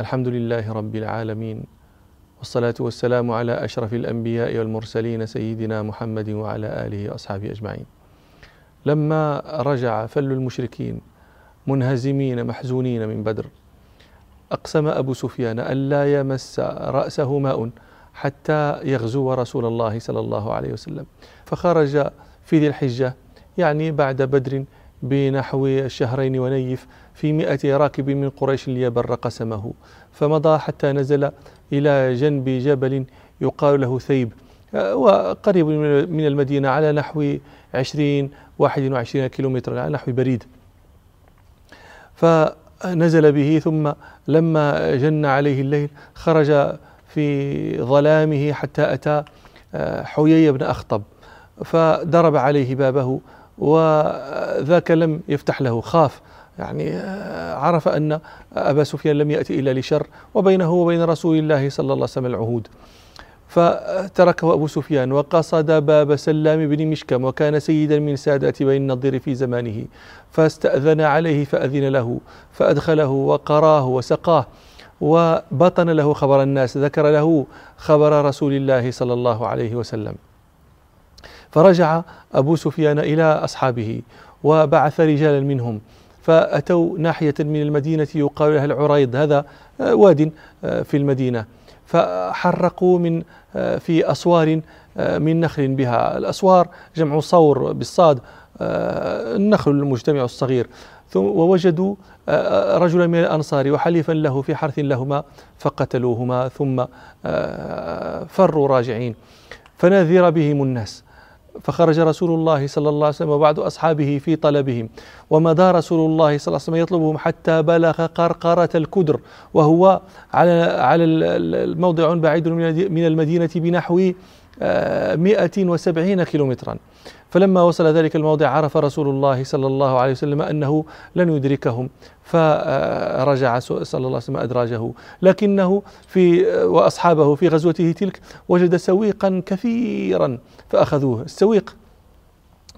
الحمد لله رب العالمين والصلاة والسلام على أشرف الأنبياء والمرسلين سيدنا محمد وعلى آله وأصحابه أجمعين. لما رجع فل المشركين منهزمين محزونين من بدر أقسم أبو سفيان أن لا يمس رأسه ماء حتى يغزو رسول الله صلى الله عليه وسلم. فخرج في ذي الحجة يعني بعد بدر بنحو شهرين ونيف في مئة راكب من قريش ليبر قسمه فمضى حتى نزل إلى جنب جبل يقال له ثيب وقريب من المدينة على نحو عشرين واحد وعشرين كيلومترا على نحو بريد. فنزل به ثم لما جن عليه الليل خرج في ظلامه حتى أتى حيي بن أخطب فضرب عليه بابه وذاك لم يفتح له خاف. يعني آه، عرف أن أبا سفيان لم يأتي إلا لشر وبينه وبين رسول الله صلى الله عليه وسلم العهود. فتركه أبو سفيان وقصد باب سلام بن مشكم وكان سيدا من سادات بني النضير في زمانه. فاستأذن عليه فأذن له فأدخله وقراه وسقاه وبطن له خبر الناس ذكر له خبر رسول الله صلى الله عليه وسلم. فرجع أبو سفيان إلى أصحابه وبعث رجالا منهم فأتوا ناحية من المدينة يقال لها العريض هذا آه، واد آه، في المدينة فحرقوا من آه، في أسوار من نخل بها الأسوار جمع صور بالصاد النخل المجتمع الصغير ووجدوا رجلا من الأنصار وحليفا له في حرث لهما فقتلوهما ثم فروا راجعين فنذر بهم الناس. فخرج رسول الله صلى الله عليه وسلم وبعض أصحابه في طلبهم. ومضى رسول الله صلى الله عليه وسلم يطلبهم حتى بلغ قرقرة الكدر وهو على على الموضع بعيد من المدينة بنحو 170 كيلومترا. فلما وصل ذلك الموضع عرف رسول الله صلى الله عليه وسلم أنه لن يدركهم فرجع صلى الله عليه وسلم أدراجه. لكنه في وأصحابه في غزوته تلك وجد سويقا كثيرا فأخذوه. السويق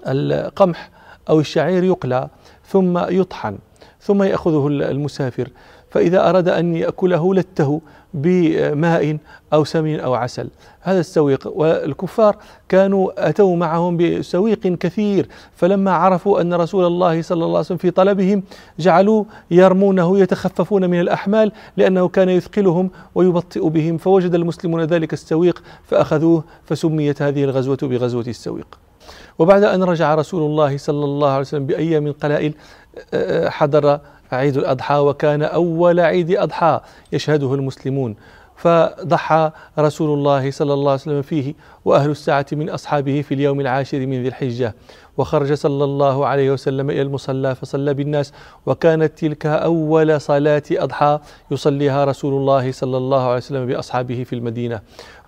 القمح أو الشعير يقلى ثم يطحن ثم يأخذه المسافر. فإذا أراد أن يأكله لته بماء أو سمين أو عسل. هذا السويق. والكفار كانوا أتوا معهم بسويق كثير. فلما عرفوا أن رسول الله صلى الله عليه وسلم في طلبهم جعلوا يرمونه يتخففون من الأحمال لأنه كان يثقلهم ويبطئ بهم. فوجد المسلمون ذلك السويق فأخذوه فسميت هذه الغزوة بغزوة السويق. وبعد أن رجع رسول الله صلى الله عليه وسلم بأيام قلائل حضر عيد الأضحى وكان أول عيد أضحى يشهده المسلمون. فضحى رسول الله صلى الله عليه وسلم فيه وأهل الساعة من أصحابه في اليوم العاشر من ذي الحجة. وخرج صلى الله عليه وسلم إلى المصلى فصلى بالناس. وكانت تلك أول صلاة أضحى يصليها رسول الله صلى الله عليه وسلم بأصحابه في المدينة.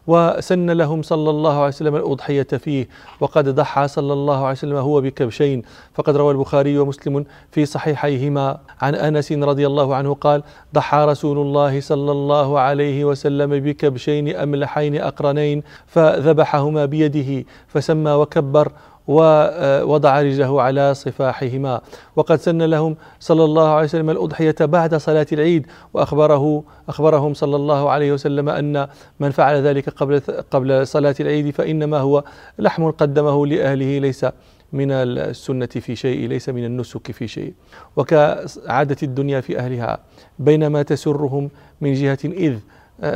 وسن لهم صلى الله عليه وسلم الأضحية فيه. وقد ضحى صلى الله عليه وسلم هو بكبشين. فقد روى البخاري ومسلم في صحيحيهما عن أنس رضي الله عنه قال ضحى رسول الله صلى الله عليه وسلم بكبشين أملحين أقرنين فذبحهما بيده فسمى وكبر ووضع رجله على صفاحهما. وقد سن لهم صلى الله عليه وسلم الأضحية بعد صلاة العيد وأخبره أخبرهم صلى الله عليه وسلم أن من فعل ذلك قبل قبل صلاة العيد فإنما هو لحم قدمه لأهله ليس من السنة في شيء ليس من النسك في شيء. وكعادة الدنيا في أهلها بينما تسرهم من جهة إذ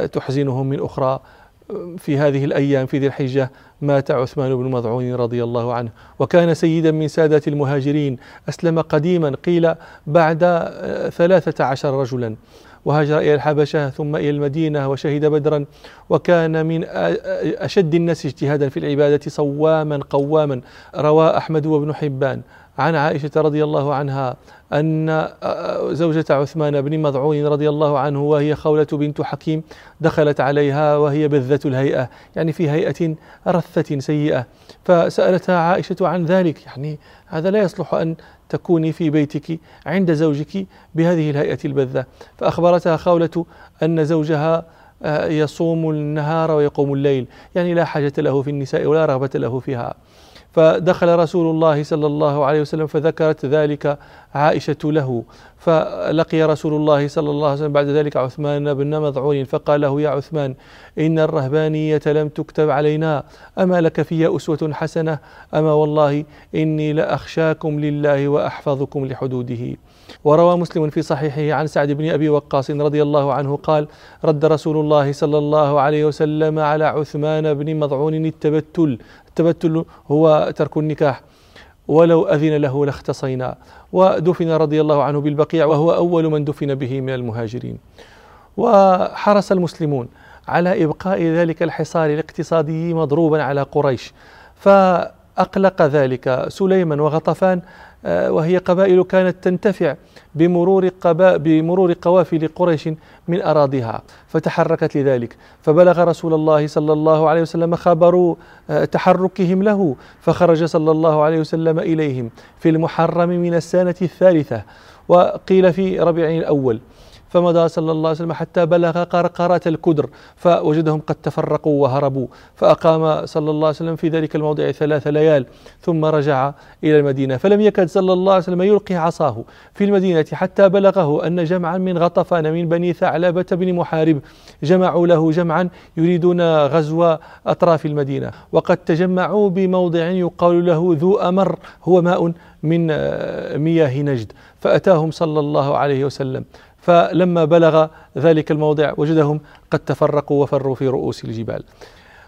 تحزنهم من أخرى في هذه الأيام في ذي الحجة مات عثمان بن مضعون رضي الله عنه. وكان سيدا من سادة المهاجرين. أسلم قديما قيل بعد ثلاثة عشر رجلا. وهاجر إلى الحبشة ثم إلى المدينة وشهد بدرا وكان من أشد الناس اجتهادا في العبادة صواما قواما. روى أحمد وابن حبان. عن عائشة رضي الله عنها أن زوجة عثمان بن مضعون رضي الله عنه وهي خولة بنت حكيم دخلت عليها وهي بذة الهيئة يعني في هيئة رثة سيئة. فسألتها عائشة عن ذلك يعني هذا لا يصلح أن تكوني في بيتك عند زوجك بهذه الهيئة البذة فأخبرتها خولة أن زوجها يصوم النهار ويقوم الليل. يعني لا حاجة له في النساء ولا رغبة له فيها. فدخل رسول الله صلى الله عليه وسلم فذكرت ذلك عائشة له. فلقي رسول الله صلى الله عليه وسلم بعد ذلك عثمان بن مضعون فقال له يا عثمان إن الرهبانية لم تكتب علينا أما لك في أسوة حسنة؟ أما والله إني لأخشاكم لله وأحفظكم لحدوده. وروى مسلم في صحيحه عن سعد بن أبي وقاص رضي الله عنه قال رد رسول الله صلى الله عليه وسلم على عثمان بن مضعون التبتل. التبتل هو ترك النكاح. ولو أذن له لاختصينا. ودفن رضي الله عنه بالبقيع وهو أول من دفن به من المهاجرين. وحرص المسلمون على إبقاء ذلك الحصار الاقتصادي مضروبا على قريش. فأقلق ذلك سليمان وغطفان وهي قبائل كانت تنتفع بمرور قبا بمرور قوافل قريش من أراضيها فتحركت لذلك. فبلغ رسول الله صلى الله عليه وسلم خبر آه، تحركهم له فخرج صلى الله عليه وسلم إليهم في المحرم من السنة الثالثة وقيل في ربيع الأول. فمضى صلى الله عليه وسلم حتى بلغ قرقرة الكدر فوجدهم قد تفرقوا وهربوا. فأقام صلى الله عليه وسلم في ذلك الموضع ثلاث ليال ثم رجع إلى المدينة. فلم يكد صلى الله عليه وسلم يلقي عصاه في المدينة حتى بلغه أن جمعا من غطفان من بني ثعلبة بن محارب جمعوا له جمعا يريدون غزو أطراف المدينة. وقد تجمعوا بموضع يقال له ذو أمر هو ماء من مياه نجد. فأتاهم صلى الله عليه وسلم. فلما بلغ ذلك الموضع وجدهم قد تفرقوا وفروا في رؤوس الجبال.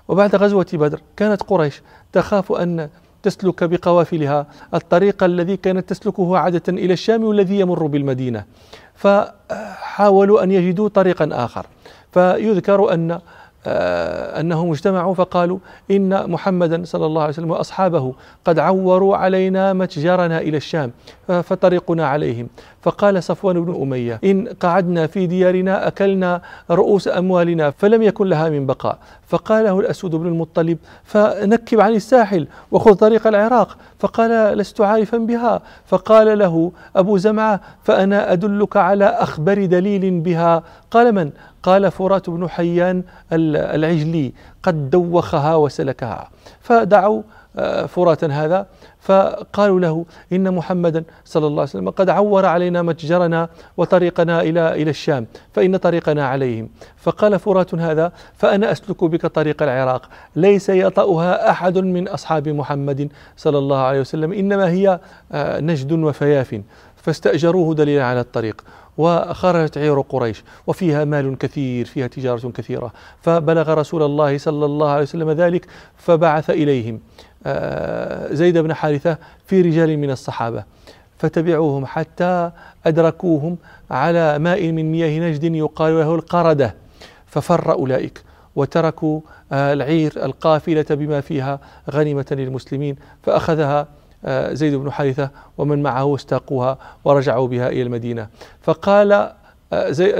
وبعد غزوة بدر كانت قريش تخاف أن تسلك بقوافلها الطريق الذي كانت تسلكه عادة إلى الشام والذي يمر بالمدينة. فحاولوا أن يجدوا طريقا آخر. فيذكر أن آه، أنهم اجتمعوا فقالوا إن محمدا صلى الله عليه وسلم وأصحابه قد عوروا علينا متجرنا إلى الشام فطريقنا عليهم. فقال صفوان بن أمية إن قعدنا في ديارنا أكلنا رؤوس أموالنا فلم يكن لها من بقاء. فقال له الأسود بن المطلب فنكب عن الساحل وخذ طريق العراق. فقال لست عارفا بها. فقال له أبو زمعة فأنا أدلك على أخبر دليل بها. قال من؟ قال فرات بن حيان العجلي قد دوخها وسلكها. فدعوا فراتا هذا. فقالوا له إن محمدا صلى الله عليه وسلم قد عور علينا متجرنا وطريقنا إلى إلى الشام فإن طريقنا عليهم. فقال فرات هذا فأنا أسلك بك طريق العراق. ليس يطأها أحد من أصحاب محمد صلى الله عليه وسلم إنما هي آه، نجد وفياف. فاستأجروه دليلا على الطريق. وخرجت عير قريش وفيها مال كثير فيها تجارة كثيرة. فبلغ رسول الله صلى الله عليه وسلم ذلك فبعث إليهم. زيد بن حارثة في رجال من الصحابة فتبعوهم حتى أدركوهم على ماء من مياه نجد يقال له القردة ففر أولئك وتركوا آه، العير القافلة بما فيها غنيمة للمسلمين فأخذها آه، زيد بن حارثة ومن معه واستاقوها ورجعوا بها إلى المدينة. فقال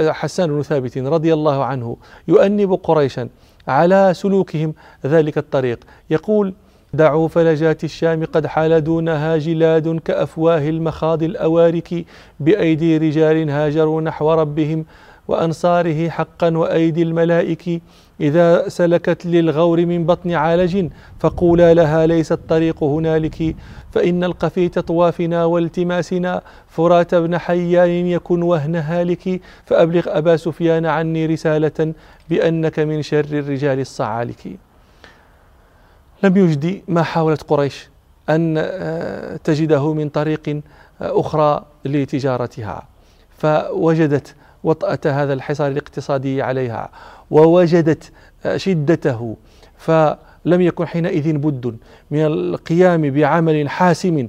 حسان بن ثابت رضي الله عنه يؤنب قريشا على سلوكهم ذلك الطريق يقول دعوا فلجات الشام قد حال دونها جلاد كأفواه المخاض الأوارك بأيدي رجال هاجروا نحو ربهم وأنصاره حقا وأيدي الملائك. إذا سلكت للغور من بطن عالج فقولا لها ليس الطريق هنالك. فإن القفي طوافنا والتماسنا فرات بن حيان يكن وهن هالك. فأبلغ أبا سفيان عني رسالة بأنك من شر الرجال الصعالك. لم يجدي ما حاولت قريش أن آه، تجده من طريق آه، أخرى لتجارتها. فوجدت وطأة هذا الحصار الاقتصادي عليها ووجدت آه، شدته. فلم يكن حينئذ بد من القيام بعمل حاسم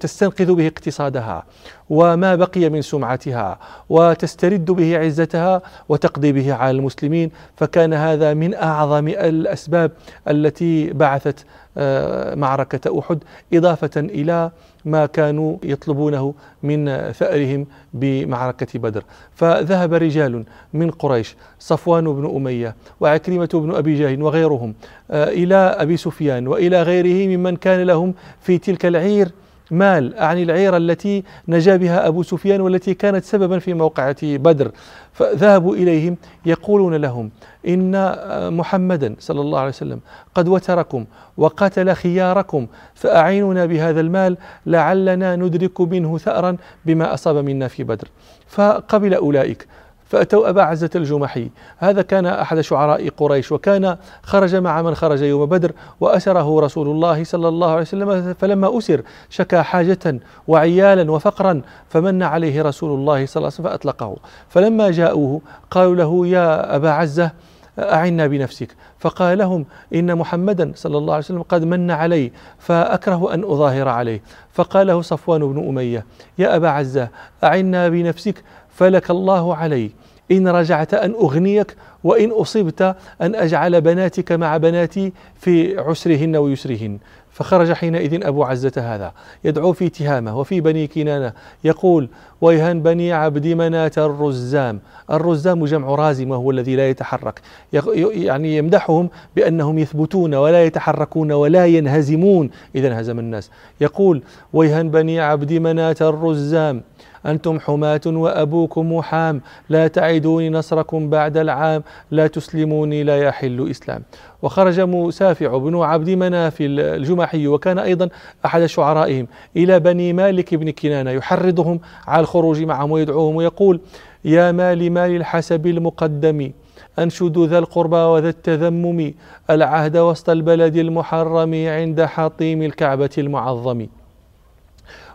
تستنقذ به اقتصادها. وما بقي من سمعتها وتسترد به عزتها وتقضي به على المسلمين. فكان هذا من أعظم الأسباب التي بعثت آه، معركة أحد إضافة إلى ما كانوا يطلبونه من ثأرهم بمعركة بدر. فذهب رجال من قريش صفوان بن أمية وعكرمة بن أبي جهل وغيرهم آه، إلى أبي سفيان وإلى غيره ممن كان لهم في تلك العير. مال أعني العير التي نجا بها أبو سفيان والتي كانت سببا في موقعة بدر. فذهبوا إليهم يقولون لهم إن محمدا صلى الله عليه وسلم قد وتركم وقتل خياركم فأعيننا بهذا المال لعلنا ندرك منه ثأرا بما أصاب منا في بدر. فقبل أولئك فأتوا أبا عزة الجمحي. هذا كان أحد شعراء قريش وكان خرج مع من خرج يوم بدر وأسره رسول الله صلى الله عليه وسلم فلما أسر شكى حاجة وعيالا وفقرا فمن عليه رسول الله صلى الله عليه وسلم فأطلقه. فلما جاءوه قالوا له يا أبا عزة أعنا بنفسك. فقال لهم إن محمدا صلى الله عليه وسلم قد من علي فأكره أن أظاهر عليه. فقال له صفوان بن أمية يا أبا عزة أعنا بنفسك؟ فلك الله علي إن رجعت أن أغنيك وإن أصبت أن أجعل بناتك مع بناتي في عسرهن ويسرهن. فخرج حينئذ أبو عزة هذا يدعو في تهامة وفي بني كنانة يقول ويهن بني عبد مناة الرزام. الرزام جمع رازم وهو الذي لا يتحرك. يعني يمدحهم بأنهم يثبتون ولا يتحركون ولا ينهزمون. إذا انهزم الناس. يقول ويهن بني عبد مناة الرزام. أنتم حماة وأبوكم محام لا تعدوني نصركم بعد العام. لا تسلموني لا يحل إسلام. وخرج مسافع بن عبد مناف الجمحي وكان أيضا أحد شعرائهم إلى بني مالك بن كنانة يحرضهم على الخروج معهم ويدعوهم ويقول يا مال مال الحسب المقدم؟ أنشد ذا القربى وذا التذمم. العهد وسط البلد المحرم عند حطيم الكعبة المعظم.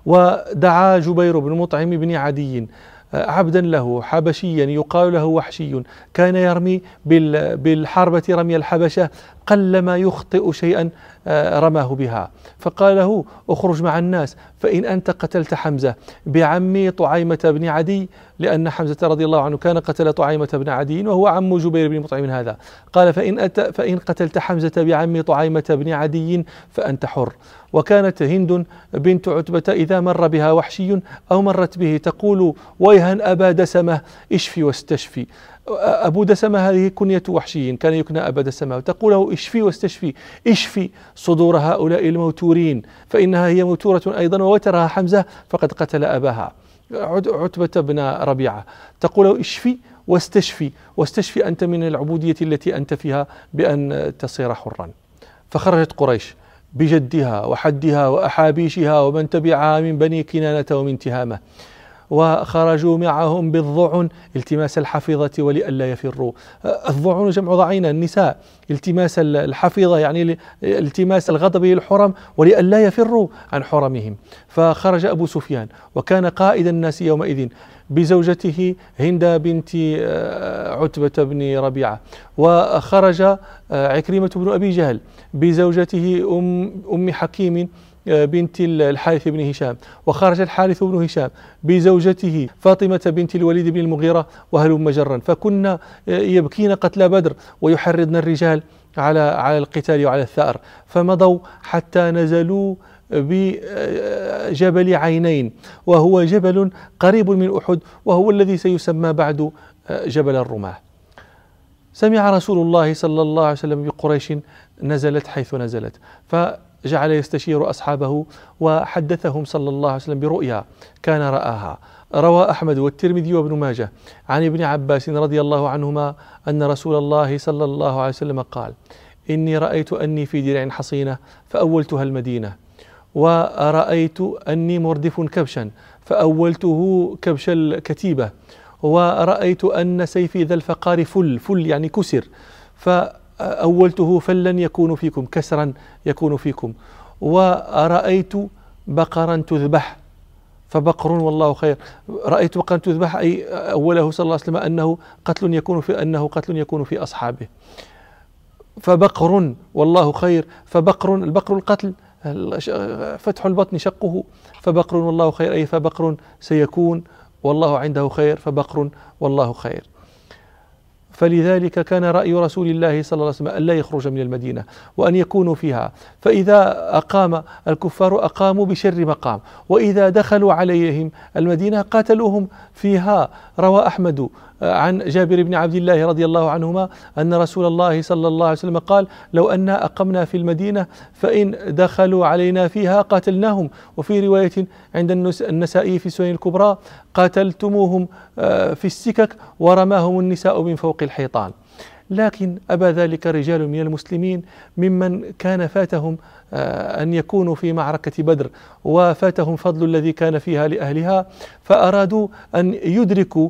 ودعا جبير بن مطعم بن عدي آه، عبدا له حبشيا يقال له وحشي. كان يرمي بالحربة رمي الحبشة قلما يخطئ شيئا آه، رماه بها. فقال له اخرج مع الناس فإن أنت قتلت حمزة بعمي طعيمة بن عدي لأن حمزة رضي الله عنه كان قتل طعيمة بن عدي وهو عم جبير بن مطعم هذا. قال فإن, أت فإن قتلت حمزة بعم طعيمة بن عدي فأنت حر. وكانت هند بنت عتبة إذا مر بها وحشي أو مرت به تقول ويها أبا دسمة اشفي واستشفي. أبو دسمة هذه كنية وحشي كان يكنى أبا دسمة وتقول له اشفي واستشفي. اشفي صدور هؤلاء الموتورين فإنها هي موتورة أيضا ووترها حمزة فقد قتل أباها. عتبة بن ربيعة. تقول اشفي واستشفي واستشفي أنت من العبودية التي أنت فيها بأن تصير حرا. فخرجت قريش بجدها وحدها وأحابيشها ومن تبعها من بني كنانة ومن تهامة. وخرجوا معهم بالضعن التماس الحفيظة ولئلا يفروا. الضعن جمع ضعينة النساء التماس الحفيظة يعني التماس الغضب للحرم ولئلا يفروا عن حرمهم. فخرج أبو سفيان وكان قائد الناس يومئذ بزوجته هند بنت آه، عتبة بن ربيعة. وخرج آه، عكرمة بن أبي جهل بزوجته أم, أم حكيم بنت الحارث بن هشام. وخرج الحارث بن هشام بزوجته فاطمة بنت الوليد بن المغيرة وهلم جرا فكنا يبكين قتل بدر ويحرضن الرجال على على القتال وعلى الثأر. فمضوا حتى نزلوا بجبل عينين وهو جبل قريب من أحد وهو الذي سيسمى بعد جبل الرماه. سمع رسول الله صلى الله عليه وسلم بقريش نزلت حيث نزلت. فجعل يستشير أصحابه وحدثهم صلى الله عليه وسلم برؤيا كان رآها. روى أحمد والترمذي وابن ماجه عن ابن عباس رضي الله عنهما أن رسول الله صلى الله عليه وسلم قال إني رأيت أني في درع حصينة فأولتها المدينة ورأيت أني مردف كبشا فأولته كبش الكتيبة ورأيت أن سيفي ذا الفقار فل فل يعني كسر فأولته فلا يكون فيكم كسرا يكون فيكم. ورأيت بقرا تذبح فبقر والله خير. رأيت بقرا تذبح أي أوله صلى الله عليه وسلم أنه قتل يكون في أنه قتل يكون في أصحابه. فبقر والله خير. فبقر البقر القتل فتح البطن شقه. فبقر والله خير أي فبقر سيكون والله عنده خير. فبقر والله خير. فلذلك كان رأي رسول الله صلى الله عليه وسلم ألا يخرج من المدينة وأن يكونوا فيها. فإذا أقام الكفار أقاموا بشر مقام. وإذا دخلوا عليهم المدينة قاتلوهم فيها. روى أحمد عن جابر بن عبد الله رضي الله عنهما أن رسول الله صلى الله عليه وسلم قال لو أنا أقمنا في المدينة فإن دخلوا علينا فيها قاتلناهم. وفي رواية عند النسائي في السنن الكبرى قاتلتموهم آه، في السكك ورماهم النساء من فوق الحيطان. لكن أبى ذلك رجال من المسلمين ممن كان فاتهم آه، أن يكونوا في معركة بدر وفاتهم فضل الذي كان فيها لأهلها فأرادوا أن يدركوا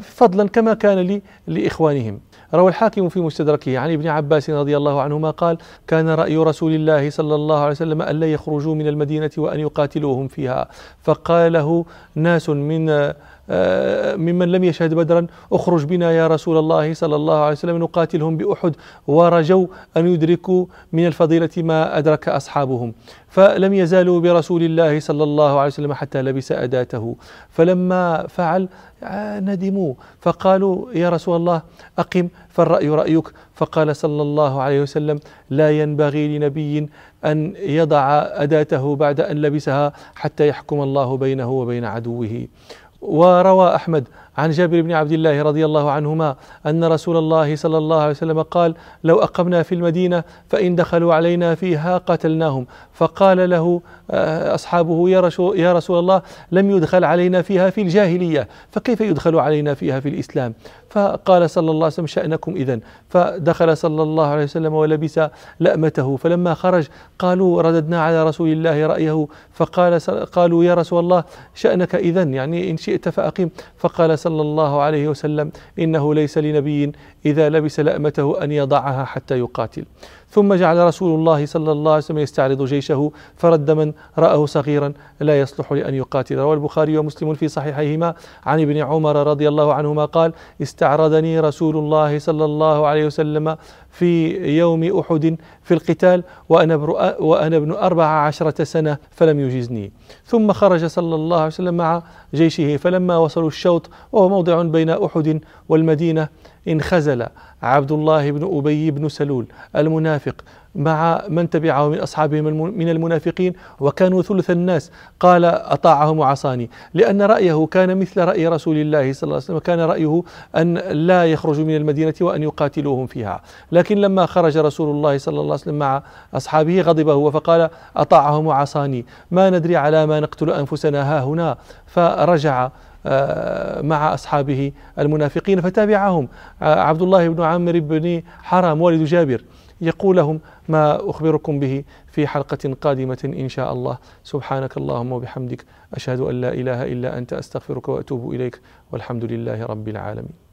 فضلا كما كان لإخوانهم. روى الحاكم في مستدركه عن ابن عباس رضي الله عنهما قال كان رأي رسول الله صلى الله عليه وسلم أن لا يخرجوا من المدينة وأن يقاتلوهم فيها فقاله ناس من آه، ممن لم يشهد بدرا اخرج بنا يا رسول الله صلى الله عليه وسلم نقاتلهم بأحد. ورجوا أن يدركوا من الفضيلة ما أدرك أصحابهم. فلم يزالوا برسول الله صلى الله عليه وسلم حتى لبس أداته. فلما فعل آه، ندموا. فقالوا يا رسول الله أقم فالرأي رأيك. فقال صلى الله عليه وسلم لا ينبغي لنبي أن يضع أداته بعد أن لبسها حتى يحكم الله بينه وبين عدوه. وروى أحمد عن جابر بن عبد الله رضي الله عنهما أن رسول الله صلى الله عليه وسلم قال لو أقمنا في المدينة فإن دخلوا علينا فيها قتلناهم. فقال له آه، أصحابه يا رسول, يا رسول الله لم يدخل علينا فيها في الجاهلية فكيف يدخل علينا فيها في الإسلام؟ فقال صلى الله عليه وسلم شأنكم إذا فدخل صلى الله عليه وسلم ولبس لأمته فلما خرج قالوا رددنا على رسول الله رأيه. فقال قالوا يا رسول الله شأنك إذا يعني إن شئت فأقم. فقال صلى الله عليه وسلم إنه ليس لنبي إذا لبس لأمته أن يضعها حتى يقاتل. ثم جعل رسول الله صلى الله عليه وسلم يستعرض جيشه فرد من رآه صغيرا لا يصلح لأن يقاتل. روى البخاري ومسلم في صحيحيهما. عن ابن عمر رضي الله عنهما قال استعرضني رسول الله صلى الله عليه وسلم في يوم أحد في القتال وأنا, وأنا ابن أربع عشرة سنة فلم يجزني. ثم خرج صلى الله عليه وسلم مع جيشه فلما وصلوا الشوط وهو موضع بين أحد والمدينة انخزل عبد الله بن أبي بن سلول المنافق مع من تبعه من أصحابه من المنافقين وكانوا ثلث الناس. قال أطاعهم عصاني لأن رأيه كان مثل رأي رسول الله صلى الله عليه وسلم. كان رأيه أن لا يخرجوا من المدينة وأن يقاتلوهم فيها. لكن لما خرج رسول الله صلى الله عليه وسلم مع أصحابه غضب هو فقال أطاعهم عصاني ما ندري على ما نقتل أنفسنا ها هنا. فرجع مع أصحابه المنافقين فتابعهم. آه، عبد الله بن عامر بن حرام والد جابر يقول لهم ما أخبركم به في حلقة قادمة إن شاء الله. سبحانك اللهم وبحمدك أشهد أن لا إله إلا أنت أستغفرك وأتوب إليك والحمد لله رب العالمين.